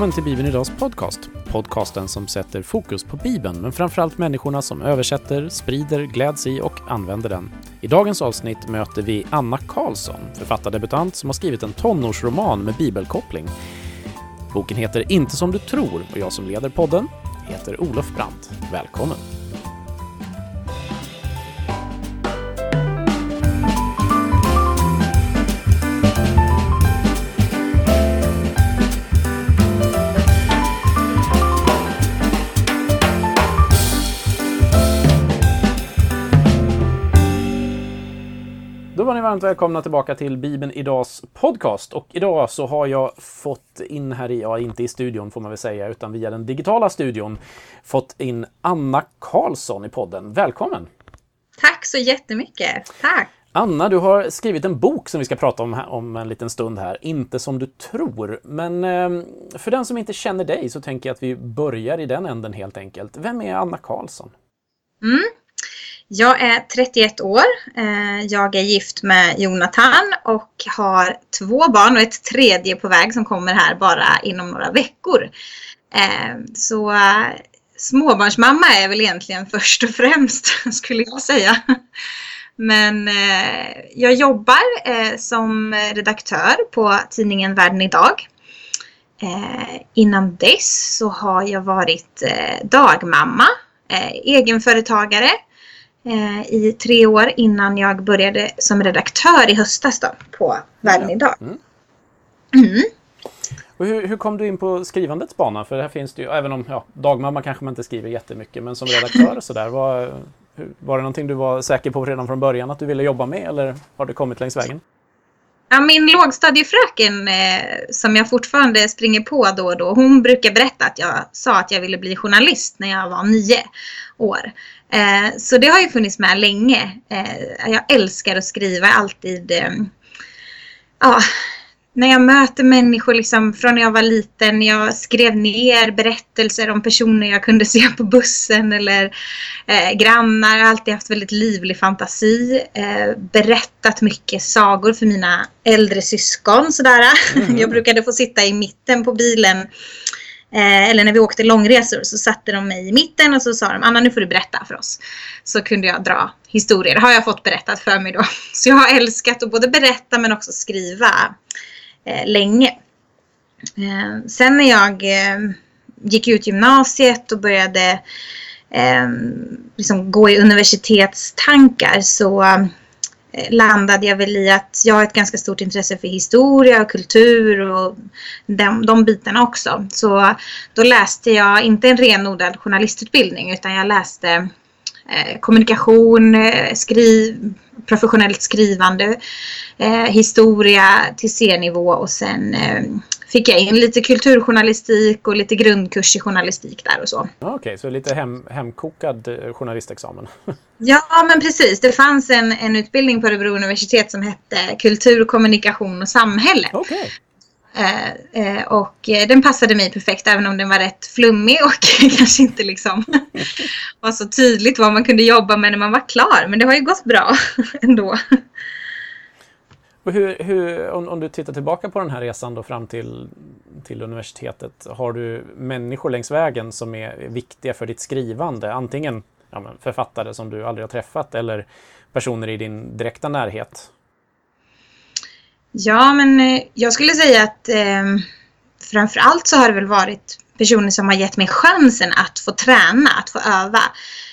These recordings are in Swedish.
Välkommen till Bibeln Idags podcast. Podcasten som sätter fokus på Bibeln, men framförallt människorna som översätter, sprider, gläds i och använder den. I dagens avsnitt möter vi Anna Karlsson, författardebutant som har skrivit en tonårsroman med bibelkoppling. Boken heter Inte som du tror och jag som leder podden heter Olof Brandt. Välkommen! Varmt välkomna tillbaka till Bibeln Idags podcast. Och idag så har jag fått in här i, ja inte i studion får man väl säga, utan via den digitala studion, fått in Anna Karlsson i podden. Välkommen! Tack så jättemycket! Tack! Anna, du har skrivit en bok som vi ska prata om här, om en liten stund här, Inte som du tror. Men eh, för den som inte känner dig så tänker jag att vi börjar i den änden helt enkelt. Vem är Anna Karlsson? Mm. Jag är 31 år. Eh, jag är gift med Jonathan och har två barn och ett tredje på väg som kommer här bara inom några veckor. Eh, så eh, småbarnsmamma är väl egentligen först och främst skulle jag säga. Men jag jobbar som redaktör på tidningen Världen idag. Innan dess så har jag varit dagmamma, egenföretagare i tre år innan jag började som redaktör i höstas då, på Världen idag. Mm. Mm. Och hur, hur, kom du in på skrivandets bana? För här finns det ju, även om ja, dagmamma kanske man inte skriver jättemycket, men som redaktör och sådär, var, var det någonting du var säker på redan från början att du ville jobba med eller har det kommit längs vägen? Ja, min lågstadiefröken eh, som jag fortfarande springer på då och då, hon brukar berätta att jag sa att jag ville bli journalist när jag var nio år. Eh, så det har ju funnits med länge. Eh, jag älskar att skriva, alltid eh, ja, när jag möter människor liksom, från när jag var liten, jag skrev ner berättelser om personer jag kunde se på bussen eller eh, grannar. Jag har alltid haft väldigt livlig fantasi. Eh, berättat mycket sagor för mina äldre syskon. Sådär. Mm. Jag brukade få sitta i mitten på bilen. Eh, eller när vi åkte långresor så satte de mig i mitten och så sa de Anna nu får du berätta för oss. Så kunde jag dra historier. Det har jag fått berättat för mig då. Så jag har älskat att både berätta men också skriva eh, länge. Eh, sen när jag eh, gick ut gymnasiet och började eh, liksom gå i universitetstankar så Eh, landade jag väl i att jag har ett ganska stort intresse för historia och kultur och de, de bitarna också. Så då läste jag inte en renodlad journalistutbildning utan jag läste kommunikation, eh, skriv, professionellt skrivande, eh, historia till C-nivå och sen eh, fick jag in lite kulturjournalistik och lite grundkurs i journalistik där och så. Okej, okay, så lite hem, hemkokad eh, journalistexamen? ja, men precis. Det fanns en, en utbildning på Örebro universitet som hette Kultur, kommunikation och samhälle. Okay. Eh, eh, och eh, den passade mig perfekt även om den var rätt flummig och kanske inte liksom var så tydligt vad man kunde jobba med när man var klar. Men det har ju gått bra ändå. Och hur, hur, om, om, du tittar tillbaka på den här resan då fram till, till universitetet, har du människor längs vägen som är viktiga för ditt skrivande? Antingen ja, författare som du aldrig har träffat eller personer i din direkta närhet? Ja, men eh, jag skulle säga att eh, framförallt så har det väl varit personer som har gett mig chansen att få träna, att få öva.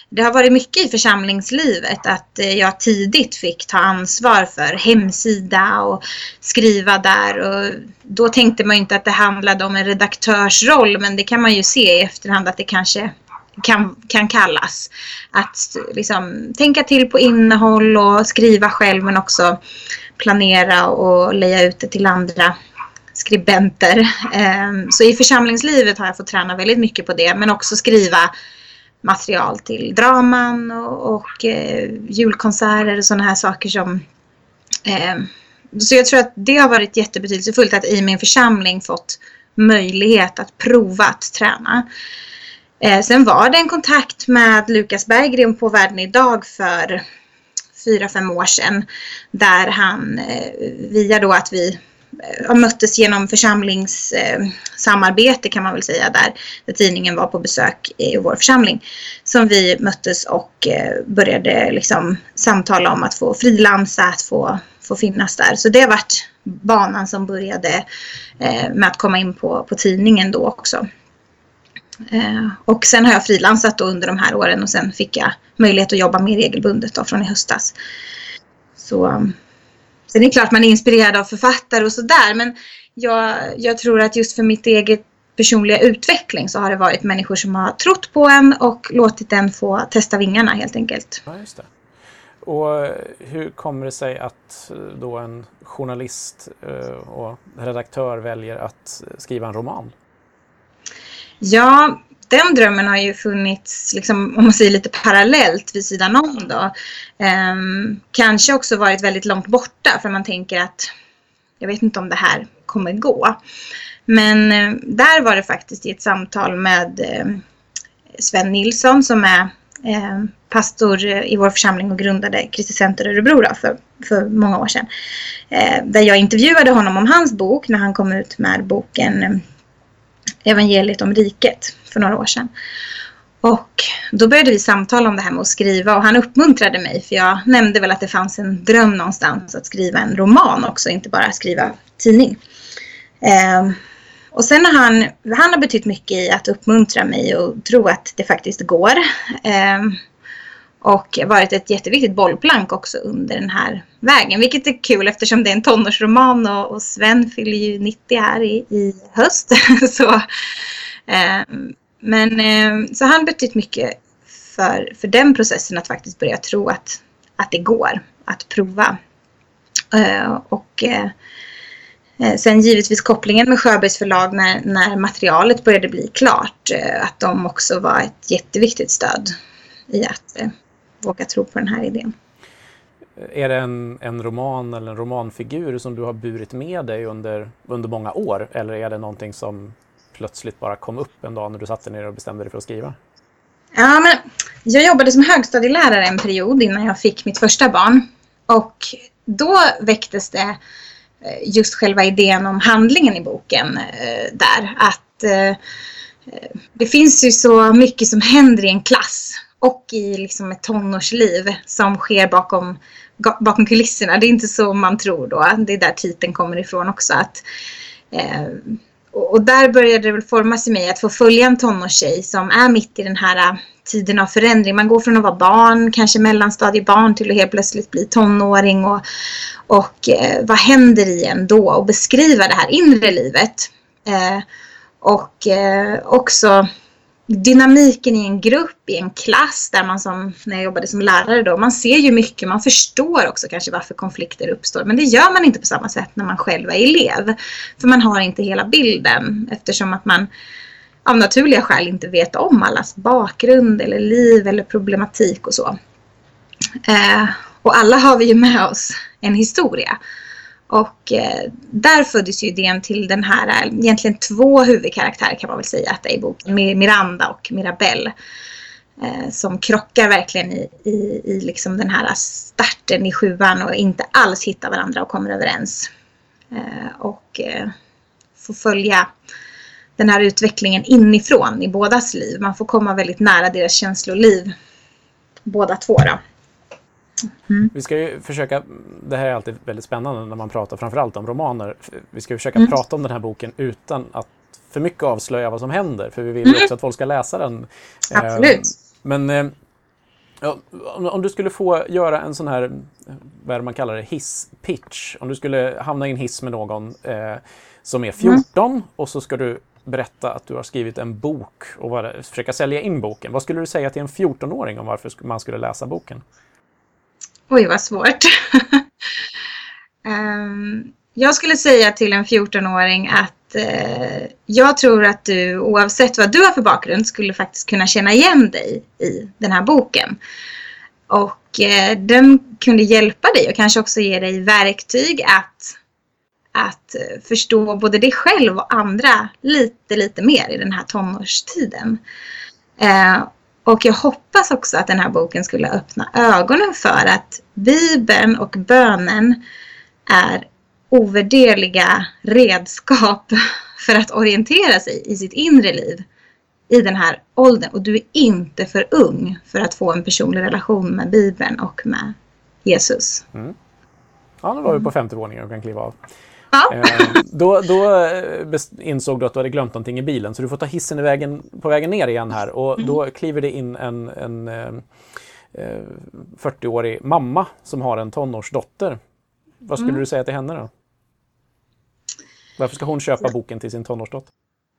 Det har varit mycket i församlingslivet att eh, jag tidigt fick ta ansvar för hemsida och skriva där. Och då tänkte man inte att det handlade om en redaktörsroll men det kan man ju se i efterhand att det kanske kan, kan kallas. Att liksom, tänka till på innehåll och skriva själv men också planera och leja ut det till andra skribenter. Ehm, så i församlingslivet har jag fått träna väldigt mycket på det men också skriva material till draman och, och eh, julkonserter och sådana här saker som ehm, så jag tror att det har varit jättebetydelsefullt att i min församling fått möjlighet att prova att träna. Eh, sen var det en kontakt med Lukas Berggren på Världen idag för fyra, fem år sedan. Där han eh, via då att vi eh, möttes genom församlingssamarbete kan man väl säga där, där tidningen var på besök i vår församling. Som vi möttes och eh, började liksom samtala om att få frilansa, att få, få finnas där. Så det har varit banan som började eh, med att komma in på, på tidningen då också. Eh, och sen har jag frilansat under de här åren och sen fick jag möjlighet att jobba mer regelbundet då från i höstas. Så um, sen är det klart man är inspirerad av författare och sådär men jag, jag tror att just för mitt eget personliga utveckling så har det varit människor som har trott på en och låtit en få testa vingarna helt enkelt. Ja, just det. Och eh, hur kommer det sig att eh, då en journalist eh, och redaktör väljer att skriva en roman? Ja, den drömmen har ju funnits, liksom, om man säger lite parallellt vid sidan om då. Um, kanske också varit väldigt långt borta för man tänker att jag vet inte om det här kommer gå. Men uh, där var det faktiskt i ett samtal med uh, Sven Nilsson som är uh, pastor i vår församling och grundade Kristi Center Örebro då, för, för många år sedan. där jag intervjuade honom om hans bok när han kom ut med boken evangeliet om riket för några år sedan. Och då började vi samtala om det här med att skriva och han uppmuntrade mig för jag nämnde väl att det fanns en dröm någonstans att skriva en roman också, inte bara skriva tidning. Eh, och sen har han, han har betytt mycket i att uppmuntra mig och tro att det faktiskt går. Eh, och varit ett jätteviktigt bollplank också under den här vägen. Vilket är kul eftersom det är en tonårsroman och, och Sven fyller ju 90 här i, i höst. så, eh, men eh, så han betytt mycket för, för den processen att faktiskt börja tro att, att det går att prova. Eh, och eh, eh Sen givetvis kopplingen med Sjöbergs förlag när, när materialet började bli klart. Eh, att de också var ett jätteviktigt stöd i att eh, våga tro på den här idén. Är det en, en roman eller en romanfigur som du har burit med dig under, under många år eller är det någonting som plötsligt bara kom upp en dag när du satte ner och bestämde dig för att skriva? Ja, men jag jobbade som högstadielärare en period innan jag fick mitt första barn. Och då väcktes det eh, just själva idén om handlingen i boken eh, där. Att eh, det finns ju så mycket som händer i en klass och i liksom ett tonårsliv som sker bakom, bakom kulisserna. Det är inte så man tror då. Det är där titeln kommer ifrån också. Att, eh, och där började det väl formas i mig att få följa en tonårstjej som är mitt i den här eh, tiden av förändring. Man går från att vara barn, kanske mellanstadiebarn till att helt plötsligt bli tonåring. Och, och eh, vad händer i en då? Och beskriva det här inre livet. Eh, och eh, också dynamiken i en grupp, i en klass där man som, när jag jobbade som lärare då, man ser ju mycket, man förstår också kanske varför konflikter uppstår. Men det gör man inte på samma sätt när man själv är elev. För man har inte hela bilden eftersom att man av naturliga skäl inte vet om allas bakgrund eller liv eller problematik och så. Eh, och alla har vi ju med oss en historia. Och eh, där föddes ju idén till den här, eh, egentligen två huvudkaraktärer kan man väl säga att det är i boken, Miranda och Mirabelle. Eh, som krockar verkligen i, i, i liksom den här starten i sjuan och inte alls hittar varandra och kommer överens. Eh, och eh, får följa den här utvecklingen inifrån i bådas liv. Man får komma väldigt nära deras känsloliv båda två. Då. Mm. Vi ska ju försöka, det här är alltid väldigt spännande när man pratar framförallt om romaner. Vi ska försöka mm. prata om den här boken utan att för mycket avslöja vad som händer. För vi vill mm. också att folk ska läsa den. Absolut. Men eh, ja, om du skulle få göra en sån här, vad man kallar det, hiss-pitch. Om du skulle hamna i en hiss med någon eh, som är 14 mm. och så ska du berätta att du har skrivit en bok och försöka sälja in boken. Vad skulle du säga till en 14-åring om varför man skulle läsa boken? Oj, vad svårt. um, jag skulle säga till en 14-åring att uh, jag tror att du oavsett vad du har för bakgrund skulle faktiskt kunna känna igen dig i den här boken. Och uh, den kunde hjälpa dig och kanske också ge dig verktyg att, att eh, förstå både dig själv och andra lite, lite mer i den här tonårstiden. Ehm, och jag hoppas också att den här boken skulle öppna ögonen för att Bibeln och bönen är ovärderliga redskap för att orientera sig i sitt inre liv i den här åldern. Och du är inte för ung för att få en personlig relation med Bibeln och med Jesus. Mm. Ja, nu var du på femte våningen och kan kliva av. Eh, då, då eh, insåg du att du hade glömt någonting i bilen så du får ta hissen i vägen, på vägen ner igen här och mm. då kliver det in en, en eh, 40-årig mamma som har en tonårsdotter. Vad skulle mm. du säga till henne då? Varför ska hon köpa boken till sin tonårsdotter?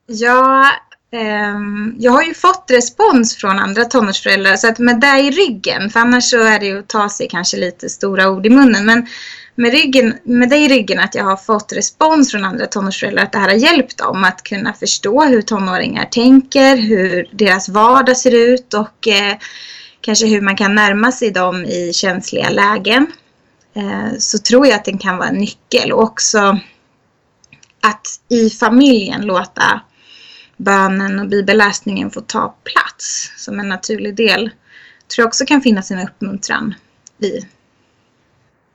Ja, eh, jag har ju fått respons från andra tonårsföräldrar så att med det i ryggen, för annars så är det ju att ta sig kanske lite stora ord i munnen, men med, ryggen, med det i ryggen att jag har fått respons från andra tonårsföräldrar att det här har hjälpt dem att kunna förstå hur tonåringar tänker, hur deras vardag ser ut och eh, kanske hur man kan närma sig dem i känsliga lägen. Eh, så tror jag att den kan vara en nyckel och också att i familjen låta bönen och bibelläsningen få ta plats som en naturlig del. Tror jag också kan finnas en uppmuntran i,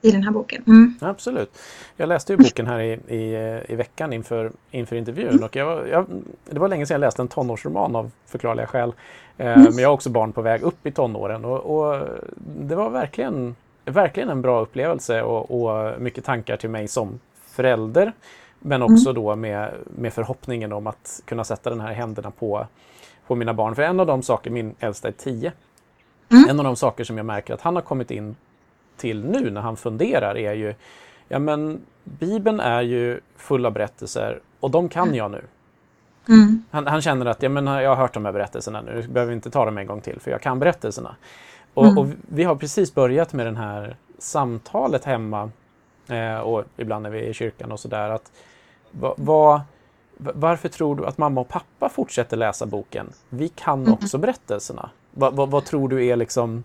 i den här boken. Mm. Absolut. Jag läste ju boken här i, i, i veckan inför, inför intervjun mm. och jag, jag, det var länge sedan jag läste en tonårsroman av förklarliga skäl. Eh, mm. Men jag har också barn på väg upp i tonåren och, och det var verkligen, verkligen en bra upplevelse och, och mycket tankar till mig som förälder. Men mm. också mm. då med, med förhoppningen om att kunna sätta den här händerna på, på mina barn. För en av de saker, min äldsta är tio, mm. en av de saker som jag märker att han har kommit in till nu när han funderar är ju, ja men Bibeln är ju full av berättelser och de kan mm. jag nu. Mm. Han, han, känner att ja, men jag har hört de här berättelserna nu, jag behöver inte ta dem en gång till för jag kan berättelserna. Och, mm. och vi har precis börjat med det här samtalet hemma eh, och ibland när vi är i kyrkan och sådär Va, va, varför tror du att mamma och pappa fortsätter läsa boken? Vi kan mm. också berättelserna. Va, va, vad tror du är liksom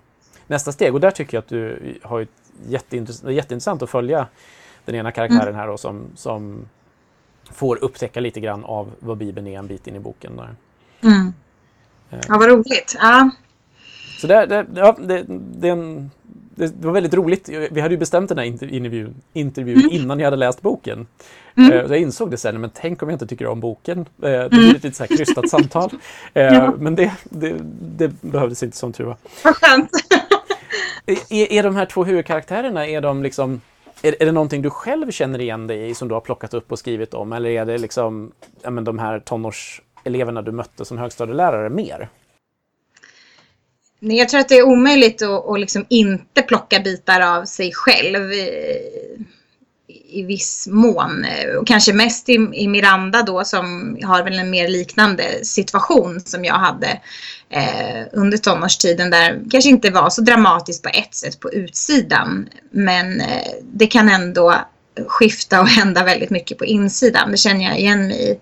nästa steg? Och där tycker jag att du har ett jätteintressant, jätteintressant att följa den ena karaktären mm. här då, som, som får upptäcka lite grann av vad Bibeln är en bit in i boken. Där. Mm. Eh. Ja, vad roligt. Ja. Så det, det, ja, det, det, en, det, var väldigt roligt. Vi hade ju bestämt den här intervjun, intervjun mm. innan jag hade läst boken. Mm. Uh, jag insåg det sen, men tänk om jag inte tycker om boken. Uh, det blir mm. ett lite så här krystat samtal. Ja. Men det, det, det, behövdes inte som tur var. Vad skönt är, är de här två huvudkaraktärerna, är de liksom är, är det någonting du själv känner igen dig i som du har plockat upp och skrivit om? Eller är det liksom ja, men de här tonårseleverna du mötte som högstadielärare mer? Nej, jag tror att det är omöjligt att, att liksom inte plocka bitar av sig själv i, viss mån. Och kanske mest i, i, Miranda då som har väl en mer liknande situation som jag hade eh, under tonårstiden där kanske inte var så dramatiskt på ett sätt på utsidan. Men eh, det kan ändå skifta och hända väldigt mycket på insidan. Det känner jag igen mig i.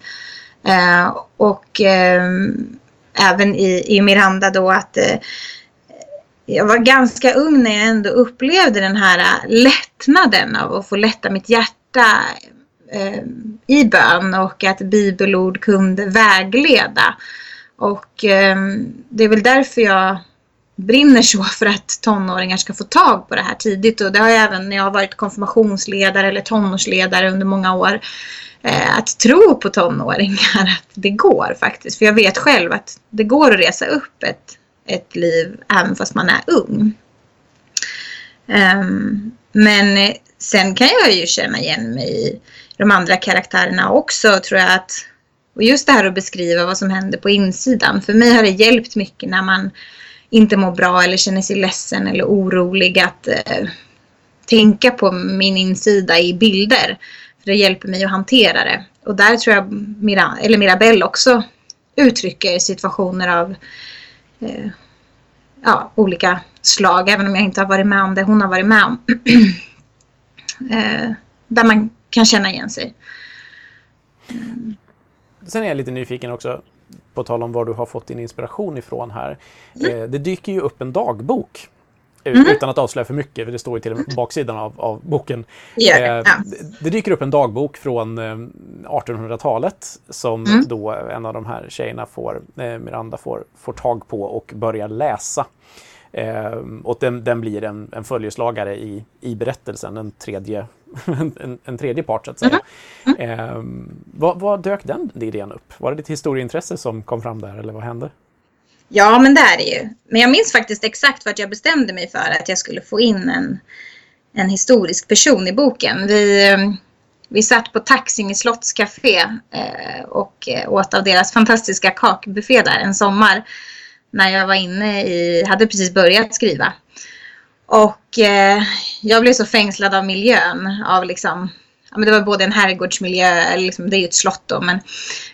Eh, och ehm, även i, i Miranda då att eh, jag var ganska ung när jag ändå upplevde den här äh, lättnaden av att få lätta mitt hjärta eh, i bön och att bibelord kunde vägleda. Och eh, det är väl därför jag brinner så för att tonåringar ska få tag på det här tidigt. Och det har jag även när jag har varit konfirmationsledare eller tonårsledare under många år Eh, att tro på tonåringar att det går faktiskt. För jag vet själv att det går att resa upp ett, ett liv även fast man är ung. Um, men eh, sen kan jag ju känna igen mig i de andra karaktärerna också tror jag att och just det här att beskriva vad som händer på insidan. För mig har det hjälpt mycket när man inte mår bra eller känner sig ledsen eller orolig att eh, tänka på min insida i bilder. För det hjälper mig att hantera det. Och där tror jag Mira, eller Mirabelle också uttrycker situationer av eh, ja, olika slag. Även om jag inte har varit med om det hon har varit med om. eh, där man kan känna igen sig. Mm. Sen är jag lite nyfiken också, på tal om var du har fått din inspiration ifrån här. Mm. Eh, det dyker ju upp en dagbok Mm. Utan att avslöja för mycket, för det står ju till baksidan av, av boken. Yeah, eh, ja. det, dyker upp en dagbok från eh, 1800-talet som mm. då en av de här tjejerna får, eh, Miranda får, får tag på och börjar läsa. Eh, och den, den blir en, en följeslagare i, i berättelsen, en tredje, en, en tredje part så att säga. Mm. Mm. Eh, vad, vad, dök den idén upp? Var det ditt historieintresse som kom fram där eller vad hände? Ja, men det är det ju. Men jag minns faktiskt exakt vart jag bestämde mig för att jag skulle få in en, en historisk person i boken. Vi, eh, vi satt på Taxinge i Slottscafé eh, och eh, åt av deras fantastiska kakbuffé där en sommar när jag var inne i, hade precis börjat skriva. Och eh, jag blev så fängslad av miljön, av liksom, ja, men det var både en herrgårdsmiljö, liksom, det är ju ett slott då, men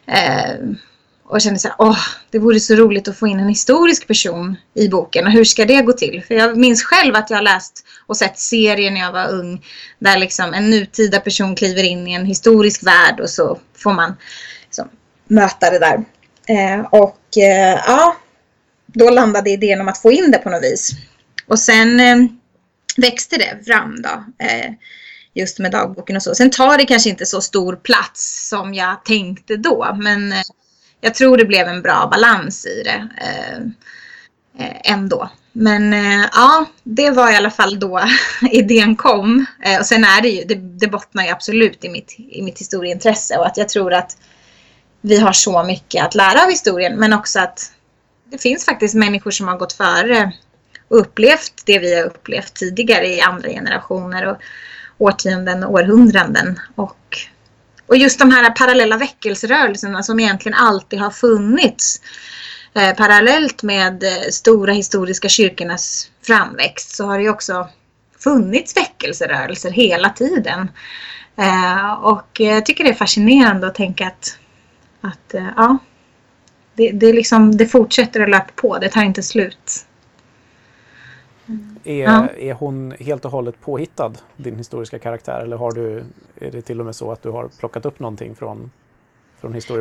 eh, och kände så här, åh, det vore så roligt att få in en historisk person i boken. Och hur ska det gå till? För jag minns själv att jag har läst och sett serier när jag var ung. Där liksom en nutida person kliver in i en historisk värld och så får man liksom, möta det där. Eh, och eh, ja, då landade idén om att få in det på något vis. Och sen eh, växte det fram då. Eh, just med dagboken och så. Sen tar det kanske inte så stor plats som jag tänkte då. Men eh, jag tror det blev en bra balans i det eh, eh, ändå. Men eh, ja, det var i alla fall då idén kom. Eh, och sen är det ju, det, det bottnar ju absolut i mitt, i mitt historieintresse och att jag tror att vi har så mycket att lära av historien men också att det finns faktiskt människor som har gått före och upplevt det vi har upplevt tidigare i andra generationer och årtionden och århundraden. Och och just de här parallella väckelserörelserna som egentligen alltid har funnits eh, parallellt med eh, stora historiska kyrkornas framväxt så har det ju också funnits väckelserörelser hela tiden. Eh, och jag tycker det är fascinerande att tänka att, att eh, ja, det, det, liksom, det fortsätter att löpa på, det tar inte slut. Är, ja. är hon helt och hållet påhittad, din historiska karaktär? Eller har du, är det till och med så att du har plockat upp någonting från?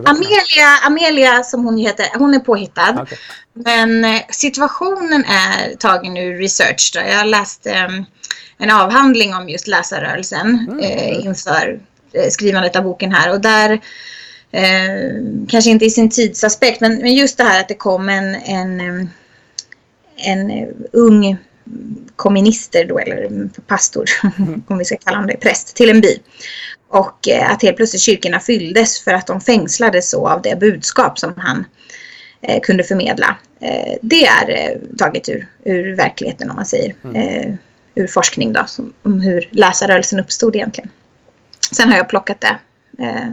Amelia, Amelia, som hon heter, hon är påhittad. Okay. Men eh, situationen är tagen ur research. Då. Jag läste um, en avhandling om just läsarrörelsen mm. eh, inför eh, skrivandet av boken här. Och där eh, kanske inte i sin tidsaspekt, men, men just det här att det kom en, en, en, en ung komminister då, eller pastor, mm. om vi ska kalla honom det, präst, till en by. Och eh, att helt plötsligt kyrkorna fylldes för att de fängslades så av det budskap som han eh, kunde förmedla. Eh, det är eh, taget ur, ur verkligheten om man säger. Mm. Eh, ur forskning då, som, om hur läsarrörelsen uppstod egentligen. Sen har jag plockat det eh,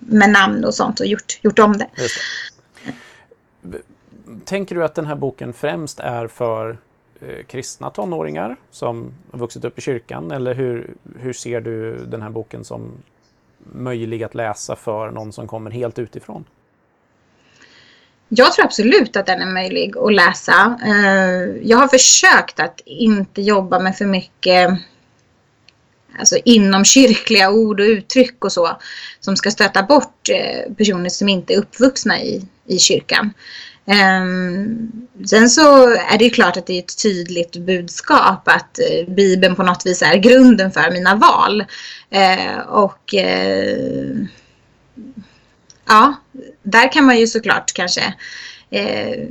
med namn och sånt och gjort, gjort om det. det. Tänker du att den här boken främst är för Eh, kristna tonåringar som har vuxit upp i kyrkan? Eller hur, hur ser du den här boken som möjlig att läsa för någon som kommer helt utifrån? Jag tror absolut att den är möjlig att läsa. Eh, jag har försökt att inte jobba med för mycket alltså inom kyrkliga ord och uttryck och så som ska stöta bort eh, personer som inte är uppvuxna i, i kyrkan. Ehm, sen så är det ju klart att det är ett tydligt budskap att eh, Bibeln på något vis är grunden för mina val. Ehm, och eh, ja, där kan man ju såklart kanske eh,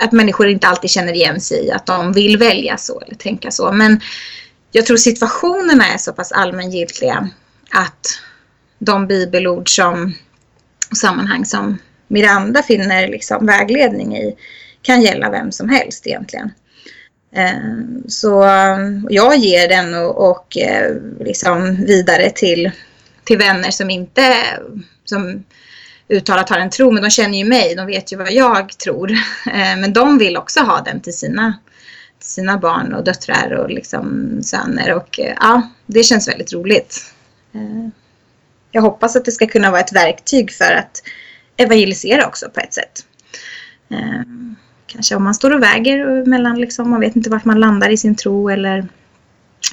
att människor inte alltid känner igen sig i att de vill välja så eller tänka så. Men jag tror situationerna är så pass allmängiltiga att de bibelord som och sammanhang som Miranda finner liksom vägledning i kan gälla vem som helst egentligen. Ehm, så jag ger den och, och eh, liksom vidare till, till vänner som inte som uttalat har en tro, men de känner ju mig, de vet ju vad jag tror. Ehm, men de vill också ha den till sina, till sina barn och döttrar och liksom söner och eh, ja, det känns väldigt roligt. Ehm, jag hoppas att det ska kunna vara ett verktyg för att evangelisera också på ett sätt. Eh, kanske om man står och väger mellan, liksom, man vet inte vart man landar i sin tro eller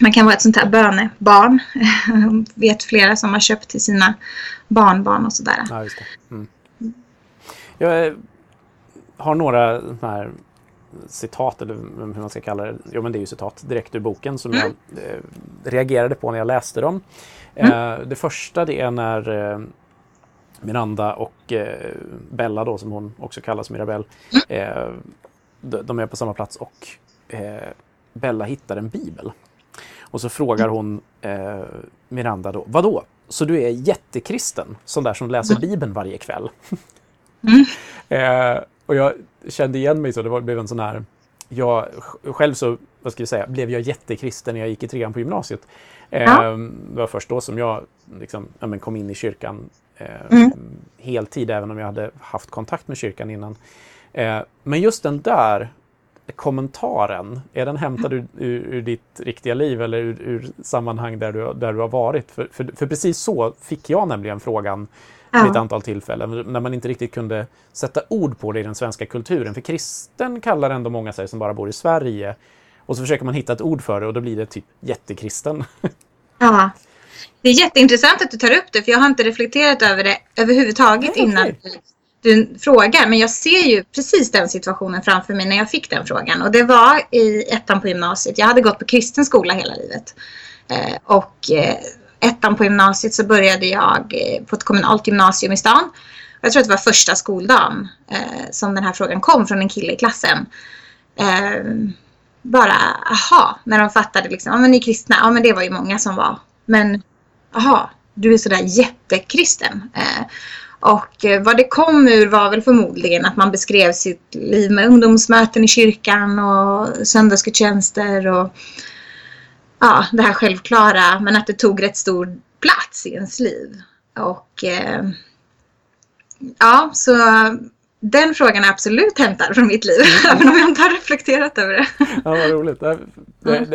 man kan vara ett sånt här bönebarn. vet flera som har köpt till sina barnbarn och sådär. Ja, just. Mm. Jag har några här citat, eller hur man ska kalla det. Jo, men det är ju citat direkt ur boken som mm. jag eh, reagerade på när jag läste dem. Mm. Eh, det första det är när eh, Miranda och eh, Bella då som hon också kallas Mirabelle mm. eh, de är på samma plats och eh, Bella hittar en bibel. Och så frågar hon eh, Miranda då, vadå? Så du är jättekristen? Sån där som läser Bibeln varje kväll? Mm. eh, och jag kände igen mig så, det var, blev en sån här... Jag, själv så, vad ska jag säga, blev jag jättekristen när jag gick i trean på gymnasiet. Eh, ja. Det var först då som jag liksom, ja, kom in i kyrkan eh, mm. heltid, även om jag hade haft kontakt med kyrkan innan. Eh, men just den där kommentaren, är den hämtad ur, ur, ur ditt riktiga liv eller ur, ur, sammanhang där du, där du har varit? För, för, för precis så fick jag nämligen frågan ja. vid ett antal tillfällen, när man inte riktigt kunde sätta ord på det i den svenska kulturen. För kristen kallar ändå många sig som bara bor i Sverige. Och så försöker man hitta ett ord för det och då blir det typ jättekristen. Ja. Det är jätteintressant att du tar upp det, för jag har inte reflekterat över det överhuvudtaget Nej, innan du frågar. Men jag ser ju precis den situationen framför mig när jag fick den frågan. Och det var i ettan på gymnasiet. Jag hade gått på kristen skola hela livet. Eh, och eh, ettan på gymnasiet så började jag eh, på ett kommunalt gymnasium i stan. Jag tror att det var första skoldagen eh, som den här frågan kom från en kille i klassen. Eh, bara, aha, när de fattade liksom, ja men ni är kristna, ja men det var ju många som var. Men, aha, du är sådär jättekristen. Eh, och eh, vad det kom ur var väl förmodligen att man beskrev sitt liv med ungdomsmöten i kyrkan och söndagsgudstjänster och ja, det här självklara, men att det tog rätt stor plats i ens liv. Och eh, ja, så den frågan är absolut hämtad från mitt liv, mm. även om jag inte har reflekterat över det. Ja, vad roligt.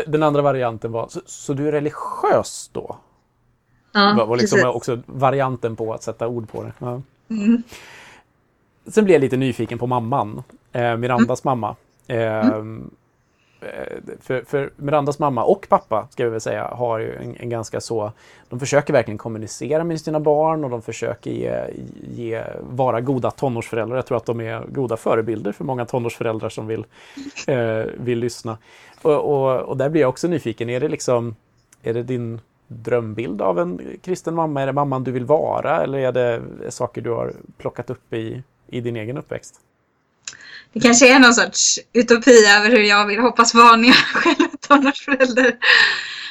Den andra varianten var, så, så du är religiös då? Ja, var liksom precis. också varianten på att sätta ord på det. Ja. Mm. Sen blev jag lite nyfiken på mamman, eh, Mirandas mm. mamma. Eh, mm. För, för, Mirandas mamma och pappa, ska vi väl säga, har ju en, en, ganska så... De försöker verkligen kommunicera med sina barn och de försöker ge, ge, vara goda tonårsföräldrar. Jag tror att de är goda förebilder för många tonårsföräldrar som vill, eh, vill lyssna. Och, och, och, där blir jag också nyfiken. Är det liksom... Är det din drömbild av en kristen mamma? Är det mamman du vill vara eller är det saker du har plockat upp i, i din egen uppväxt? Det kanske är någon sorts utopi över hur jag vill hoppas vara när jag själv är tonårsförälder.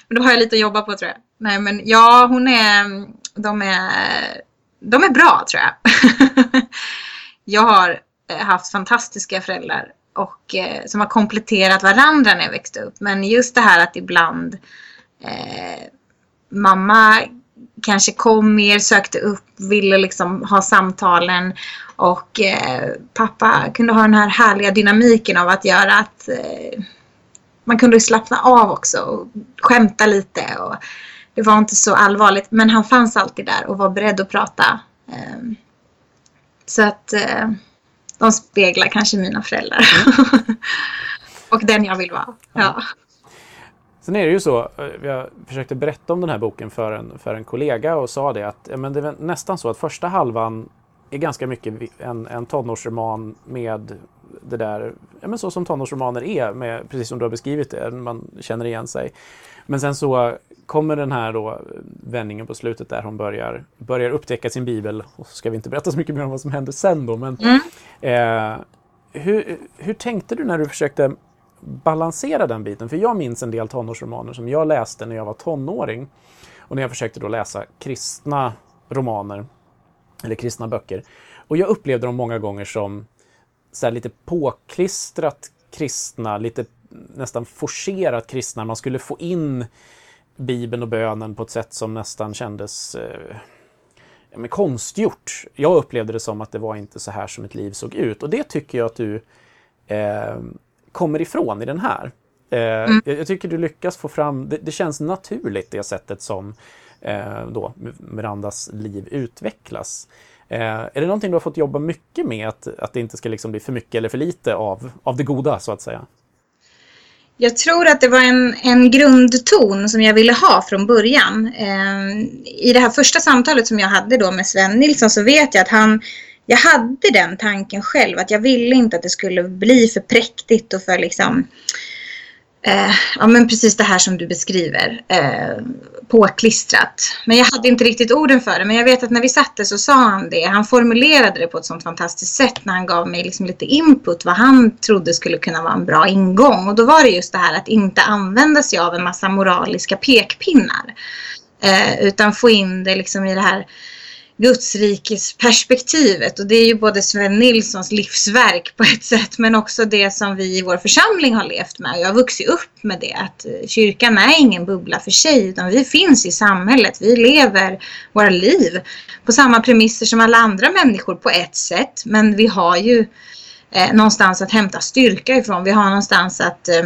Men då har jag lite att jobba på tror jag. Nej men ja, hon är, de är, de är bra tror jag. jag har eh, haft fantastiska föräldrar och eh, som har kompletterat varandra när jag växte upp. Men just det här att ibland eh, mamma kanske kom mer, sökte upp, ville liksom ha samtalen och eh, pappa kunde ha den här härliga dynamiken av att göra att eh, man kunde slappna av också och skämta lite och det var inte så allvarligt men han fanns alltid där och var beredd att prata. Eh, så att eh, de speglar kanske mina föräldrar. Mm. och den jag vill vara. Ja. Sen är det ju så, eh, jag försökte berätta om den här boken för en, för en kollega och sa det att men det är nästan så att första halvan är ganska mycket en, en tonårsroman med det där, ja, men så som tonårsromaner är, med, precis som du har beskrivit det, man känner igen sig. Men sen så kommer den här då vändningen på slutet där hon börjar, börjar upptäcka sin bibel. Och så ska vi inte berätta så mycket mer om vad som händer sen då, men mm. eh, hur, hur tänkte du när du försökte balansera den biten. För jag minns en del tonårsromaner som jag läste när jag var tonåring. Och när jag försökte då läsa kristna romaner, eller kristna böcker. Och jag upplevde dem många gånger som så lite påklistrat kristna, lite nästan forcerat kristna. Man skulle få in Bibeln och bönen på ett sätt som nästan kändes eh, men konstgjort. Jag upplevde det som att det var inte så här som ett liv såg ut. Och det tycker jag att du eh, kommer ifrån i den här. Eh, mm. Jag tycker du lyckas få fram, det, det känns naturligt det sättet som eh, då Mirandas liv utvecklas. Eh, är det någonting du har fått jobba mycket med, att, att det inte ska liksom bli för mycket eller för lite av, av det goda så att säga? Jag tror att det var en, en grundton som jag ville ha från början. I det här första samtalet som jag hade då med Sven Nilsson så vet jag att han jag hade den tanken själv att jag ville inte att det skulle bli för präktigt och för liksom eh, ja, men precis det här som du beskriver. Eh, påklistrat. Men jag hade inte riktigt orden för det. Men jag vet att när vi satte så sa han det. Han formulerade det på ett sånt fantastiskt sätt när han gav mig liksom lite input vad han trodde skulle kunna vara en bra ingång. Och då var det just det här att inte använda sig av en massa moraliska pekpinnar. Eh, utan få in det liksom i det här Gudsrikesperspektivet. Och det är ju både Sven Nilssons livsverk på ett sätt men också det som vi i vår församling har levt med. Jag har vuxit upp med det att kyrkan är ingen bubbla för sig utan vi finns i samhället. Vi lever våra liv på samma premisser som alla andra människor på ett sätt. Men vi har ju eh, någonstans att hämta styrka ifrån. Vi har någonstans att eh,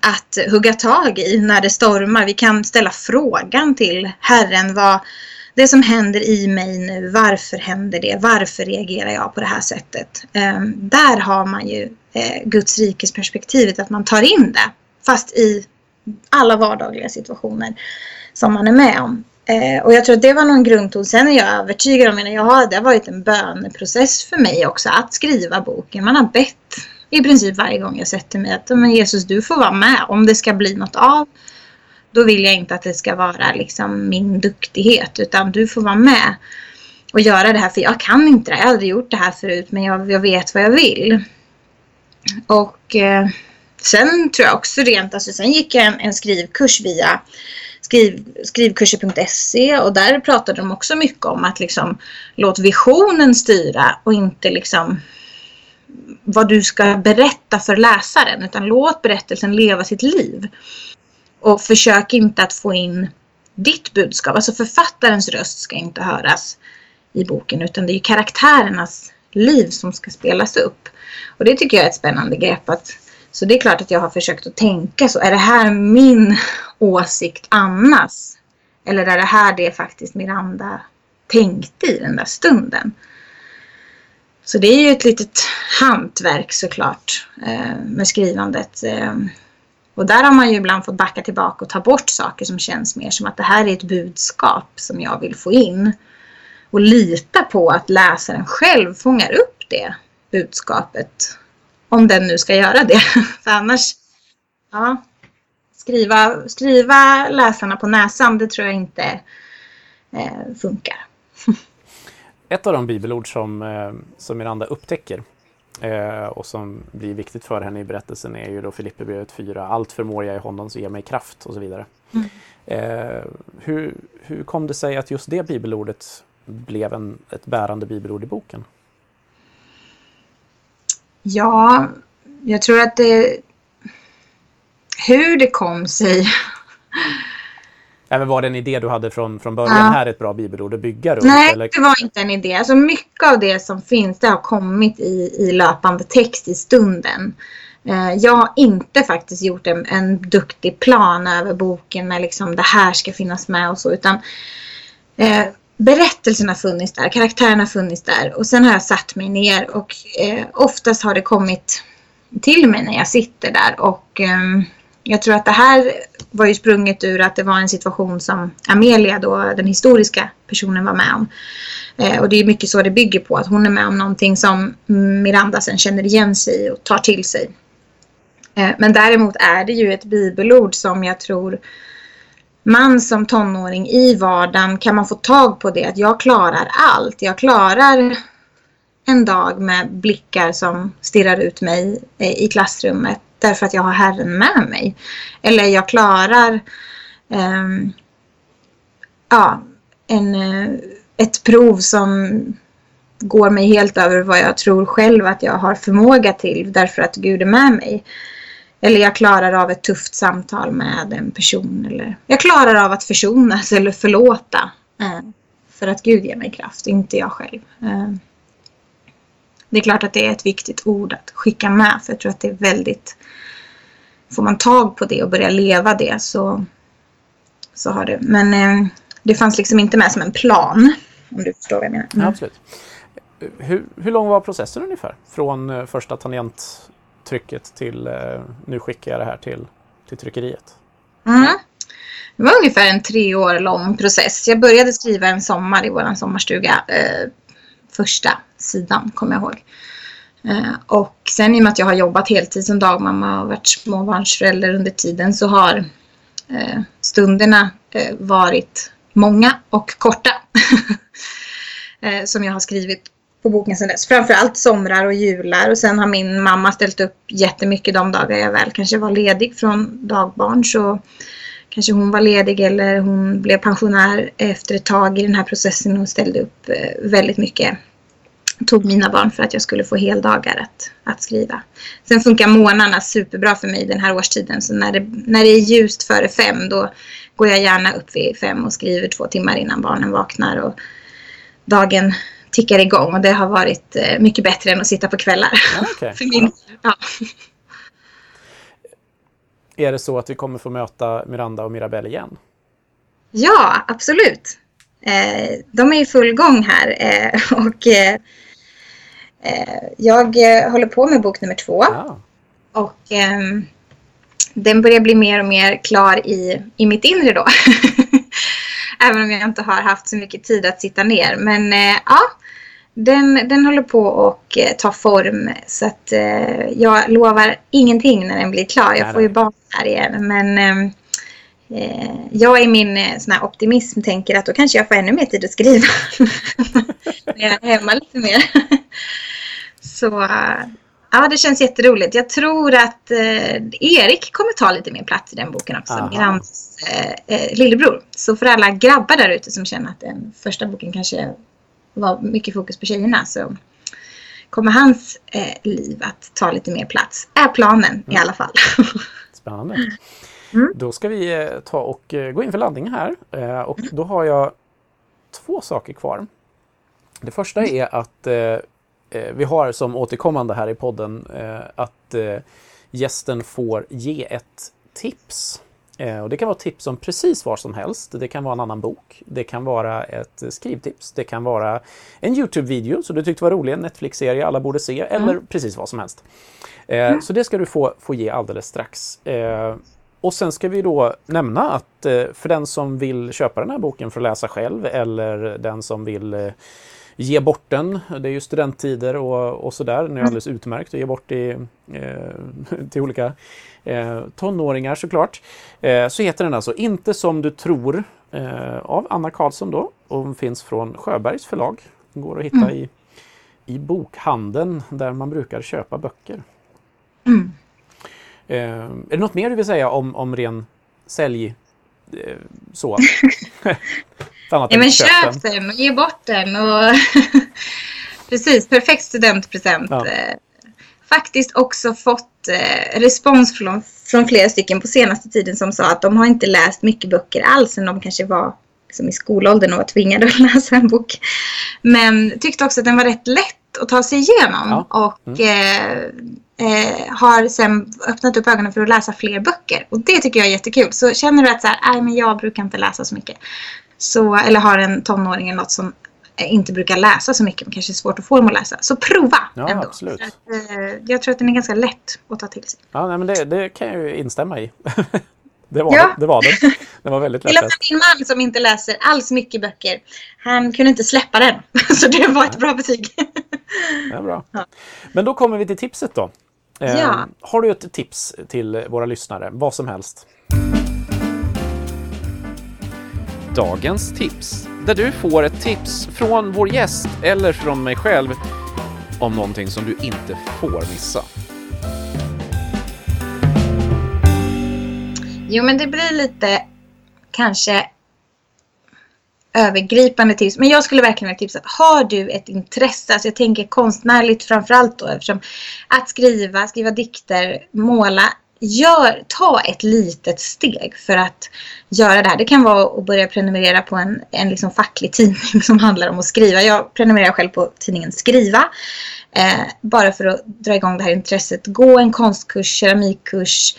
att hugga tag i när det stormar. Vi kan ställa frågan till Herren vad, det som händer i mig nu, varför händer det? Varför reagerar jag på det här sättet? Ehm, där har man ju eh, Guds rikes perspektivet, att man tar in det. Fast i alla vardagliga situationer som man är med om. Eh, och jag tror att det var någon grundton. Sen är jag övertygad om, att jag det har varit en böneprocess för mig också att skriva boken. Man har bett i princip varje gång jag sätter mig att men Jesus du får vara med om det ska bli något av då vill jag inte att det ska vara liksom min duktighet utan du får vara med och göra det här för jag kan inte det. Jag har aldrig gjort det här förut men jag, jag vet vad jag vill. Och eh, sen tror jag också rent, alltså sen gick jag en, en skrivkurs via skriv, skrivkurser.se och där pratade de också mycket om att liksom låt visionen styra och inte liksom vad du ska berätta för läsaren utan låt berättelsen leva sitt liv. Och försök inte att få in ditt budskap. Alltså författarens röst ska inte höras i boken utan det är karaktärernas liv som ska spelas upp. Och det tycker jag är ett spännande grepp. Att, så det är klart att jag har försökt att tänka så. Är det här min åsikt annars? Eller är det här det faktiskt Miranda tänkte i den där stunden? Så det är ju ett litet hantverk såklart eh, med skrivandet. Eh, och där har man ju ibland fått backa tillbaka och ta bort saker som känns mer som att det här är ett budskap som jag vill få in. Och lita på att läsaren själv fångar upp det budskapet. Om den nu ska göra det. För annars, ja, skriva, skriva läsarna på näsan, det tror jag inte eh, funkar. Ett av de bibelord som, eh, som Miranda upptäcker Eh, och som blir viktigt för henne i berättelsen är ju då Filipperbrevet 4. Allt förmår jag i honom som ger mig kraft och så vidare. Mm. Eh, hur, hur kom det sig att just det bibelordet blev en, ett bärande bibelord i boken? Ja, jag tror att det... Hur det kom sig Även var det en idé du hade från, från början? Ja. Här är ett bra bibelord att bygga runt? Nej, eller? det var inte en idé. Alltså mycket av det som finns det har kommit i, i löpande text i stunden. Eh, jag har inte faktiskt gjort en, en duktig plan över boken med liksom det här ska finnas med och så. Utan eh, berättelsen har funnits där, karaktärerna har funnits där. Och sen har jag satt mig ner och eh, oftast har det kommit till mig när jag sitter där. Och eh, jag tror att det här var ju sprunget ur att det var en situation som Amelia, då, den historiska personen, var med om. Eh, och det är mycket så det bygger på, att hon är med om någonting som Miranda sen känner igen sig i och tar till sig. Eh, men däremot är det ju ett bibelord som jag tror man som tonåring i vardagen kan man få tag på det att jag klarar allt. Jag klarar en dag med blickar som stirrar ut mig eh, i klassrummet därför att jag har Herren med mig. Eller jag klarar um, ja, en, eh, ett prov som går mig helt över vad jag tror själv att jag har förmåga till därför att Gud är med mig. Eller jag klarar av ett tufft samtal med en person. Eller jag klarar av att försonas eller förlåta. Eh, för att Gud ger mig kraft, inte jag själv. Eh, det är klart att det är ett viktigt ord att skicka med för jag tror att det är väldigt får man tag på det och börjar leva det så, så har det. Men eh, det fanns liksom inte med som en plan. Om du förstår vad jag menar. Mm. absolut. Hur, hur lång var processen ungefär? Från eh, första tangenttrycket till eh, nu skickar jag det här till, till tryckeriet? Mm. Det var ungefär en tre år lång process. Jag började skriva en sommar i vår sommarstuga. Eh, första sidan kommer jag ihåg. Eh, och sen i och med att jag har jobbat heltid som dagmamma och varit småbarnsförälder under tiden så har eh, stunderna eh, varit många och korta. som jag har skrivit på boken sedan dess. Framförallt somrar och jular och sen har min mamma ställt upp jättemycket de dagar jag väl kanske var ledig från dagbarn. Så kanske hon var ledig eller hon blev pensionär efter ett tag i den här processen och ställde upp väldigt mycket tog mina barn för att jag skulle få heldagar att, att skriva. Sen funkar månaderna superbra för mig den här årstiden. Så när det, när det är ljust före fem då går jag gärna upp vid fem och skriver två timmar innan barnen vaknar. Och dagen tickar igång och det har varit eh, mycket bättre än att sitta på kvällar. Okay. för min, ja. Är det så att vi kommer få möta Miranda och Mirabelle igen? Ja, absolut. Eh, de är i full gång här eh, och Eh, jag eh, håller på med bok nummer två. Ja. Och ehm, den börjar bli mer och mer klar i, i mitt inre då. Även om jag inte har haft så mycket tid att sitta ner. Men eh, ja, den, den håller på att eh, ta form. Så att eh, jag lovar ingenting när den blir klar. Jag får ju barn här igen. Men ehm, eh, jag i min sån här optimism tänker att då kanske jag får ännu mer tid att skriva. när jag är hemma lite mer. Så ja, det känns jätteroligt. Jag tror att eh, Erik kommer ta lite mer plats i den boken också. Grams eh, eh, lillebror. Så för alla grabbar där ute som känner att den första boken kanske var mycket fokus på tjejerna så kommer hans eh, liv att ta lite mer plats. Är planen mm. i alla fall. Spännande. Mm. Då ska vi eh, ta och eh, gå in för laddning här. och då har jag två saker kvar. Det första är att eh, vi har som återkommande här i podden eh, att eh, gästen får ge ett tips. Eh, och det kan vara tips om precis vad som helst. Det kan vara en annan bok. Det kan vara ett skrivtips. Det kan vara en Youtube-video som du tyckte var rolig, en Netflix-serie alla borde se, mm. eller precis vad som helst. Eh, mm. Så det ska du få, få ge alldeles strax. Eh, och sen ska vi då nämna att för den som vill köpa den här boken för att läsa själv eller den som vill ge bort den. Det är ju studenttider och, och sådär. Den är alldeles utmärkt att ge bort i, eh, till olika eh, tonåringar såklart. Eh, så heter den alltså Inte som du tror eh, av Anna Karlsson då och finns från Sjöbergs förlag. Den går att hitta mm. i, i bokhandeln där man brukar köpa böcker. Mm. Eh, är det något mer du vill säga om, om ren sälj eh, så? ja, men köp den och ge bort den. Och Precis, perfekt studentpresent. Ja. Eh, faktiskt också fått respons från, från flera stycken på senaste tiden som sa att de har inte läst mycket böcker alls sen de kanske var liksom, i skolåldern och var tvingade att läsa en bok. Men tyckte också att den var rätt lätt att ta sig igenom. Ja. Och mm. eh, eh, har sen öppnat upp ögonen för att läsa fler böcker. Och det tycker jag är jättekul. Så känner du att så här, men jag brukar inte läsa så mycket. Så, eller har en tonåring eller något som inte brukar läsa så mycket men kanske är svårt att få dem att läsa. Så prova ja, ändå. Absolut. Att, eh, jag tror att den är ganska lätt att ta till sig. Ja, nej, men det, det kan jag ju instämma i. det, var, ja. det, det var den. Den var väldigt lätt. Min man som inte läser alls mycket böcker, han kunde inte släppa den. så det var ett bra betyg. Ja, bra. Ja. Men då kommer vi till tipset då. Eh, ja. Har du ett tips till våra lyssnare? Vad som helst dagens tips. Där du får ett tips från vår gäst eller från mig själv om någonting som du inte får missa. Jo, men det blir lite kanske övergripande tips. Men jag skulle verkligen vilja tipsa. Har du ett intresse, alltså jag tänker konstnärligt framförallt då eftersom att skriva, skriva dikter, måla gör, ta ett litet steg för att göra det här. Det kan vara att börja prenumerera på en, en liksom facklig tidning som handlar om att skriva. Jag prenumererar själv på tidningen Skriva. Eh, bara för att dra igång det här intresset. Gå en konstkurs, keramikkurs,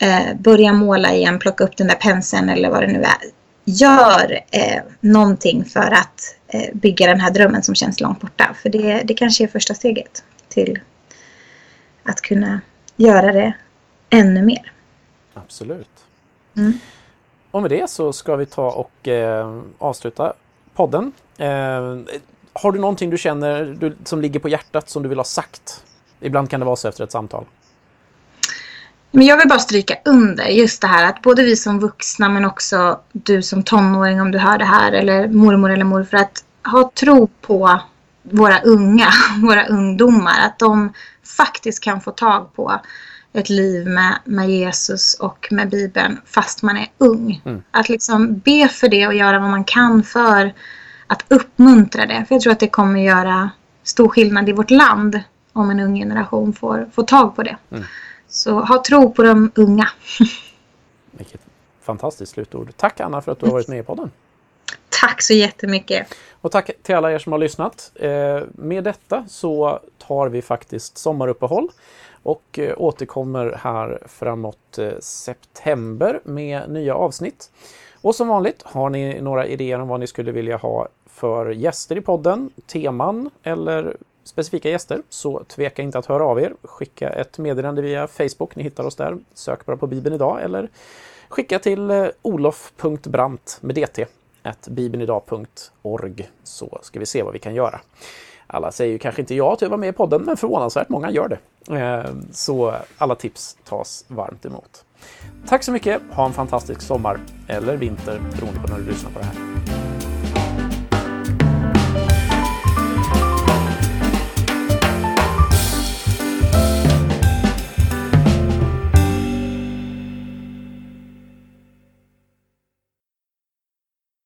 eh, börja måla igen, plocka upp den där penseln eller vad det nu är. Gör eh, någonting för att eh, bygga den här drömmen som känns långt borta. För det, det kanske är första steget till att kunna göra det ännu mer. Absolut. Mm. Och med det så ska vi ta och eh, avsluta podden. Eh, har du någonting du känner du, som ligger på hjärtat som du vill ha sagt Ibland kan det vara så efter ett samtal. Men jag vill bara stryka under just det här att både vi som vuxna men också du som tonåring om du hör det här eller mormor eller morfar att ha tro på våra unga, våra ungdomar. Att de faktiskt kan få tag på ett liv med, med Jesus och med Bibeln fast man är ung. Mm. Att liksom be för det och göra vad man kan för att uppmuntra det. För jag tror att det kommer göra stor skillnad i vårt land om en ung generation får, får tag på det. Mm. Så ha tro på de unga. Vilket fantastiskt slutord. Tack Anna för att du har varit med i podden. Tack så jättemycket. Och tack till alla er som har lyssnat. Eh, med detta så tar vi faktiskt sommaruppehåll och eh, återkommer här framåt eh, september med nya avsnitt. Och som vanligt, har ni några idéer om vad ni skulle vilja ha för gäster i podden, teman eller specifika gäster så tveka inte att höra av er. Skicka ett meddelande via Facebook, ni hittar oss där. Sök bara på Bibeln idag eller skicka till eh, olof.brant med dt bibelnidag.org så ska vi se vad vi kan göra. Alla säger ju kanske inte ja till att vara med i podden, men förvånansvärt många gör det. Eh, så alla tips tas varmt emot. Tack så mycket, ha en fantastisk sommar eller vinter beroende på när du lyssnar på det här.